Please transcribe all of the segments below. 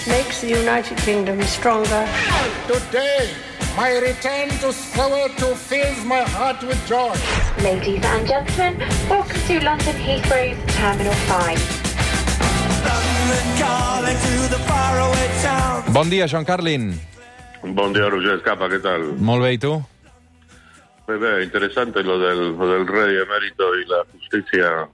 It makes the United Kingdom stronger. Today, my return to Soweto fills my heart with joy. Ladies and gentlemen, welcome to London Heathrow's Terminal 5. Bon dia, Joan Carlin. Bon dia, Roger Escapa, ¿qué tal? Molt bé, i tu? Muy bien, interesante lo del, lo del rey emérito y la justicia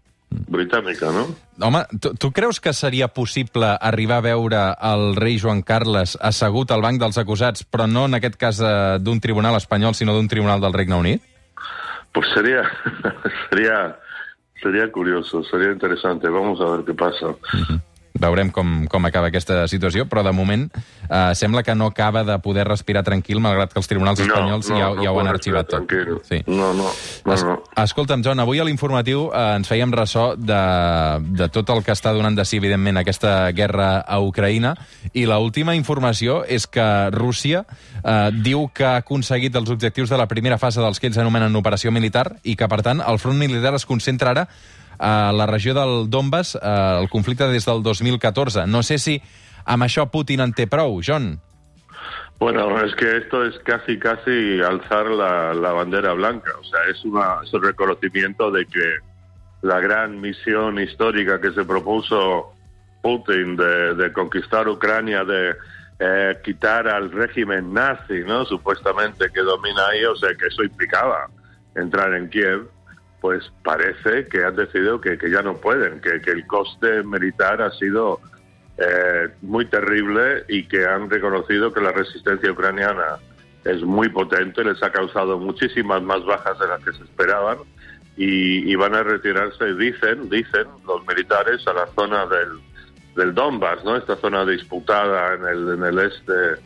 británica, ¿no? Home, tu, tu creus que seria possible arribar a veure el rei Joan Carles assegut al banc dels acusats, però no en aquest cas eh, d'un tribunal espanyol, sinó d'un tribunal del Regne Unit? Pues sería, sería, sería curioso, sería interesante. Vamos a ver qué pasa. Veurem com, com acaba aquesta situació, però de moment eh, sembla que no acaba de poder respirar tranquil, malgrat que els tribunals espanyols ja, ja ho han arxivat tot. Sí. No, no, no, Es, no. Escolta'm, John, avui a l'informatiu eh, ens fèiem ressò de, de tot el que està donant de si, evidentment, aquesta guerra a Ucraïna, i la última informació és que Rússia eh, diu que ha aconseguit els objectius de la primera fase dels que ells anomenen operació militar i que, per tant, el front militar es concentra ara a la regió del Donbass, eh, el conflicte des del 2014. No sé si amb això Putin en té prou, John. Bueno, es que esto es casi, casi alzar la, la bandera blanca. O sea, es, una, un reconocimiento de que la gran misión histórica que se propuso Putin de, de conquistar Ucrania, de eh, quitar al régimen nazi, ¿no? Supuestamente que domina ahí, o sea, que eso implicaba entrar en Kiev, pues parece que han decidido que, que ya no pueden, que, que el coste militar ha sido eh, muy terrible y que han reconocido que la resistencia ucraniana es muy potente, les ha causado muchísimas más bajas de las que se esperaban y, y van a retirarse, dicen, dicen los militares, a la zona del, del Donbass, ¿no? Esta zona disputada en el, en el este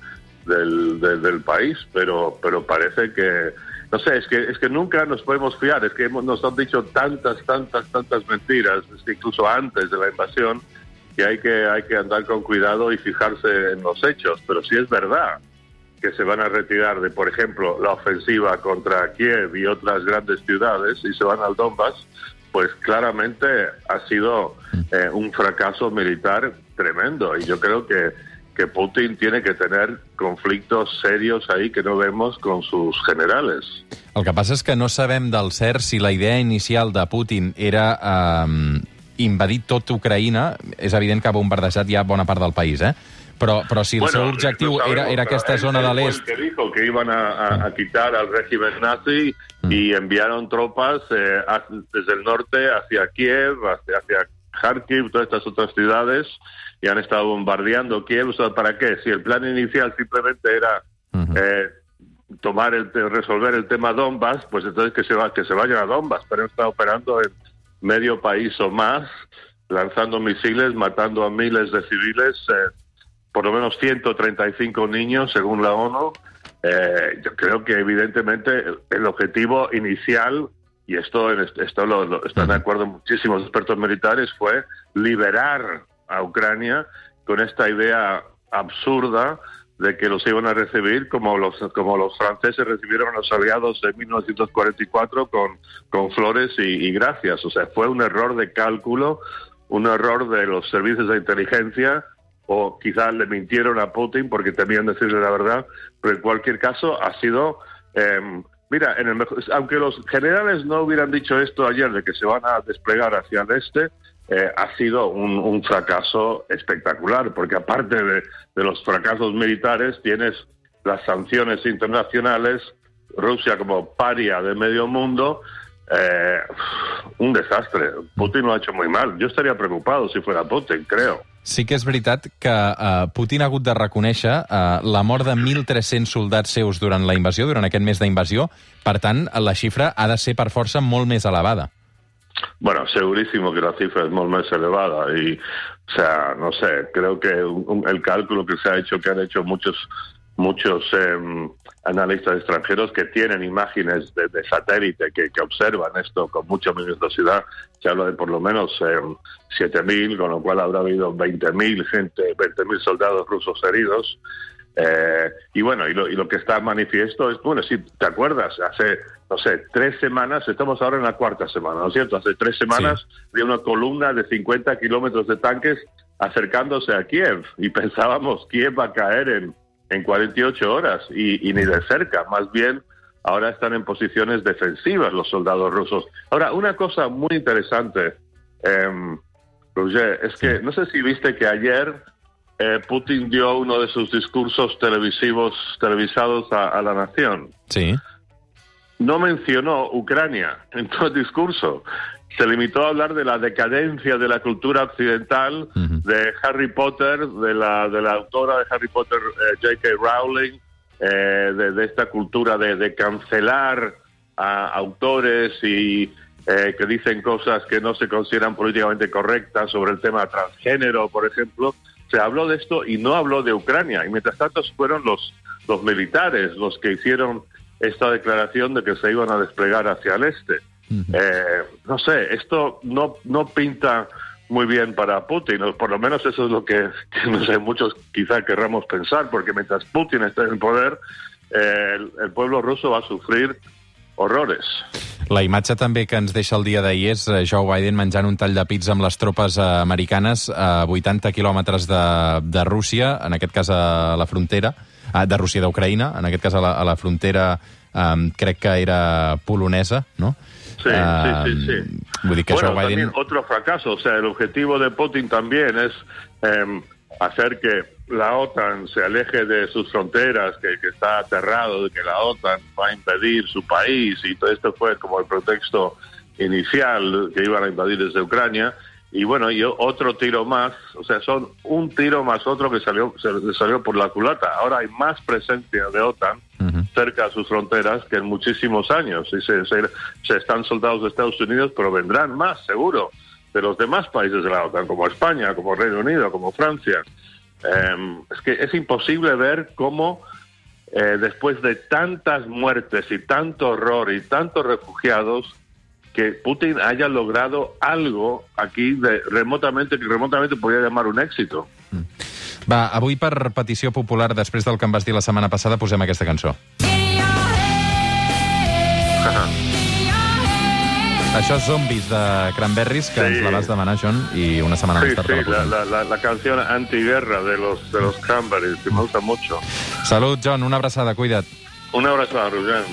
del, del, del país, pero, pero parece que, no sé, es que, es que nunca nos podemos fiar, es que hemos, nos han dicho tantas, tantas, tantas mentiras, es que incluso antes de la invasión, que hay que hay que andar con cuidado y fijarse en los hechos. Pero si es verdad que se van a retirar de, por ejemplo, la ofensiva contra Kiev y otras grandes ciudades y se van al Donbass, pues claramente ha sido eh, un fracaso militar tremendo. Y yo creo que, que Putin tiene que tener conflictos serios ahí que no vemos con sus generales. El que passa és que no sabem del cert si la idea inicial de Putin era eh, invadir tot Ucraïna. És evident que ha bombardejat ja bona part del país, eh? Però, però si el seu objectiu lo era, sabemos, era aquesta zona de l'est... que dijo que iban a, a- a quitar al régimen nazi y enviaron tropas eh, desde el norte hacia Kiev, hacia, hacia Kharkiv, todas estas otras ciudades, y han estado bombardeando Kiev. O sea, ¿Para qué? Si el plan inicial simplemente era eh, tomar el resolver el tema Donbass, pues entonces que se va que se vayan a Donbass, pero está operando en medio país o más, lanzando misiles, matando a miles de civiles, eh, por lo menos 135 niños, según la ONU. Eh, yo creo que evidentemente el, objetivo inicial y esto, esto lo, lo- están de acuerdo muchísimos expertos militares, fue liberar a Ucrania con esta idea absurda de que los iban a recibir como los como los franceses recibieron a los aliados en 1944 con, con flores y, y gracias. O sea, fue un error de cálculo, un error de los servicios de inteligencia o quizás le mintieron a Putin porque temían decirle la verdad, pero en cualquier caso ha sido... eh, mira, en el aunque los generales no hubieran dicho esto ayer de que se van a desplegar hacia el este, eh, ha sido un, un fracaso espectacular, porque aparte de, de los fracasos militares tienes las sanciones internacionales, Rusia como paria de medio mundo, eh, un desastre. Putin lo ha hecho muy mal. Yo estaría preocupado si fuera Putin, creo. Sí que és veritat que eh, Putin ha hagut de reconèixer eh, la mort de 1.300 soldats seus durant la invasió, durant aquest mes d'invasió. Per tant, la xifra ha de ser per força molt més elevada. Bueno, segurísimo que la cifra es molt más elevada y, o sea, no sé, creo que un- el cálculo que se ha hecho, que han hecho muchos muchos em, analistas extranjeros que tienen imágenes de, satélite que, observan esto con mucha minuciosidad, se habla de por lo menos em, 7.000, con lo cual habrá habido 20.000 gente, 20.000 soldados rusos heridos. Eh, y bueno, y lo, y lo que está manifiesto es, bueno, si te acuerdas, hace, no sé, tres semanas, estamos ahora en la cuarta semana, ¿no es cierto? Hace tres semanas había una columna de 50 kilómetros de tanques acercándose a Kiev y pensábamos Kiev va a caer en, en 48 horas y, y ni de cerca, más bien ahora están en posiciones defensivas los soldados rusos. Ahora, una cosa muy interesante, eh, Roger, es que no sé si viste que ayer eh, Putin dio uno de sus discursos televisivos televisados a, a la nación. Sí. No mencionó Ucrania en todo el discurso. Se limitó a hablar de la decadencia de la cultura occidental, de Harry Potter, de la, de la autora de Harry Potter, eh, J.K. Rowling, eh, de, de esta cultura de, de cancelar a autores y eh, que dicen cosas que no se consideran políticamente correctas sobre el tema transgénero, por ejemplo. Se habló de esto y no habló de Ucrania. Y mientras tanto fueron los, los militares los que hicieron esta declaración de que se iban a desplegar hacia el este. Eh, no sé, esto no, no pinta muy bien para Putin, o por lo menos eso es lo que, que no sé, muchos quizá querramos pensar, porque mientras Putin esté en el poder, eh, el, el pueblo ruso va a sufrir horrores. La imatge també que ens deixa el dia d'ahir és eh, Joe Biden menjant un tall de pizza amb les tropes eh, americanes a 80 quilòmetres de, de Rússia, en aquest cas a la frontera, ah, de Rússia d'Ucraïna, en aquest cas a la, a la frontera eh, crec que era polonesa, no? Sí, sí, sí, sí. Vull dir que bueno, Joe Biden... también otro fracaso. O sea, el objetivo de Putin también es eh, hacer que la OTAN se aleje de sus fronteras, que, que está aterrado de que la OTAN va a invadir su país y todo esto fue como el pretexto inicial que iban a invadir desde Ucrania. Y bueno, y otro tiro más, o sea, son un tiro más otro que salió, se salió por la culata. Ahora hay más presencia de OTAN cerca de sus fronteras que en muchísimos años. Y se, se, se están soldados de Estados Unidos, pero vendrán más, seguro, de los demás países de la OTAN, como España, como Reino Unido, como Francia. Eh, es que es imposible ver cómo eh, después de tantas muertes y tanto horror y tantos refugiados, que Putin haya logrado algo aquí de remotamente que remotamente podría llamar un éxito. Va, avui per petició popular, després del que em vas dir la setmana passada, posem aquesta cançó. Això és Zombies de Cranberries, que Sí. ens la vas demanar, John, i una setmana Sí, més tard sí, la la, posem. la, la, la canción antiguerra de los, de los Cranberries, que me gusta mucho. Salut, John, una abraçada, cuida't. Un abrazo a Rubén.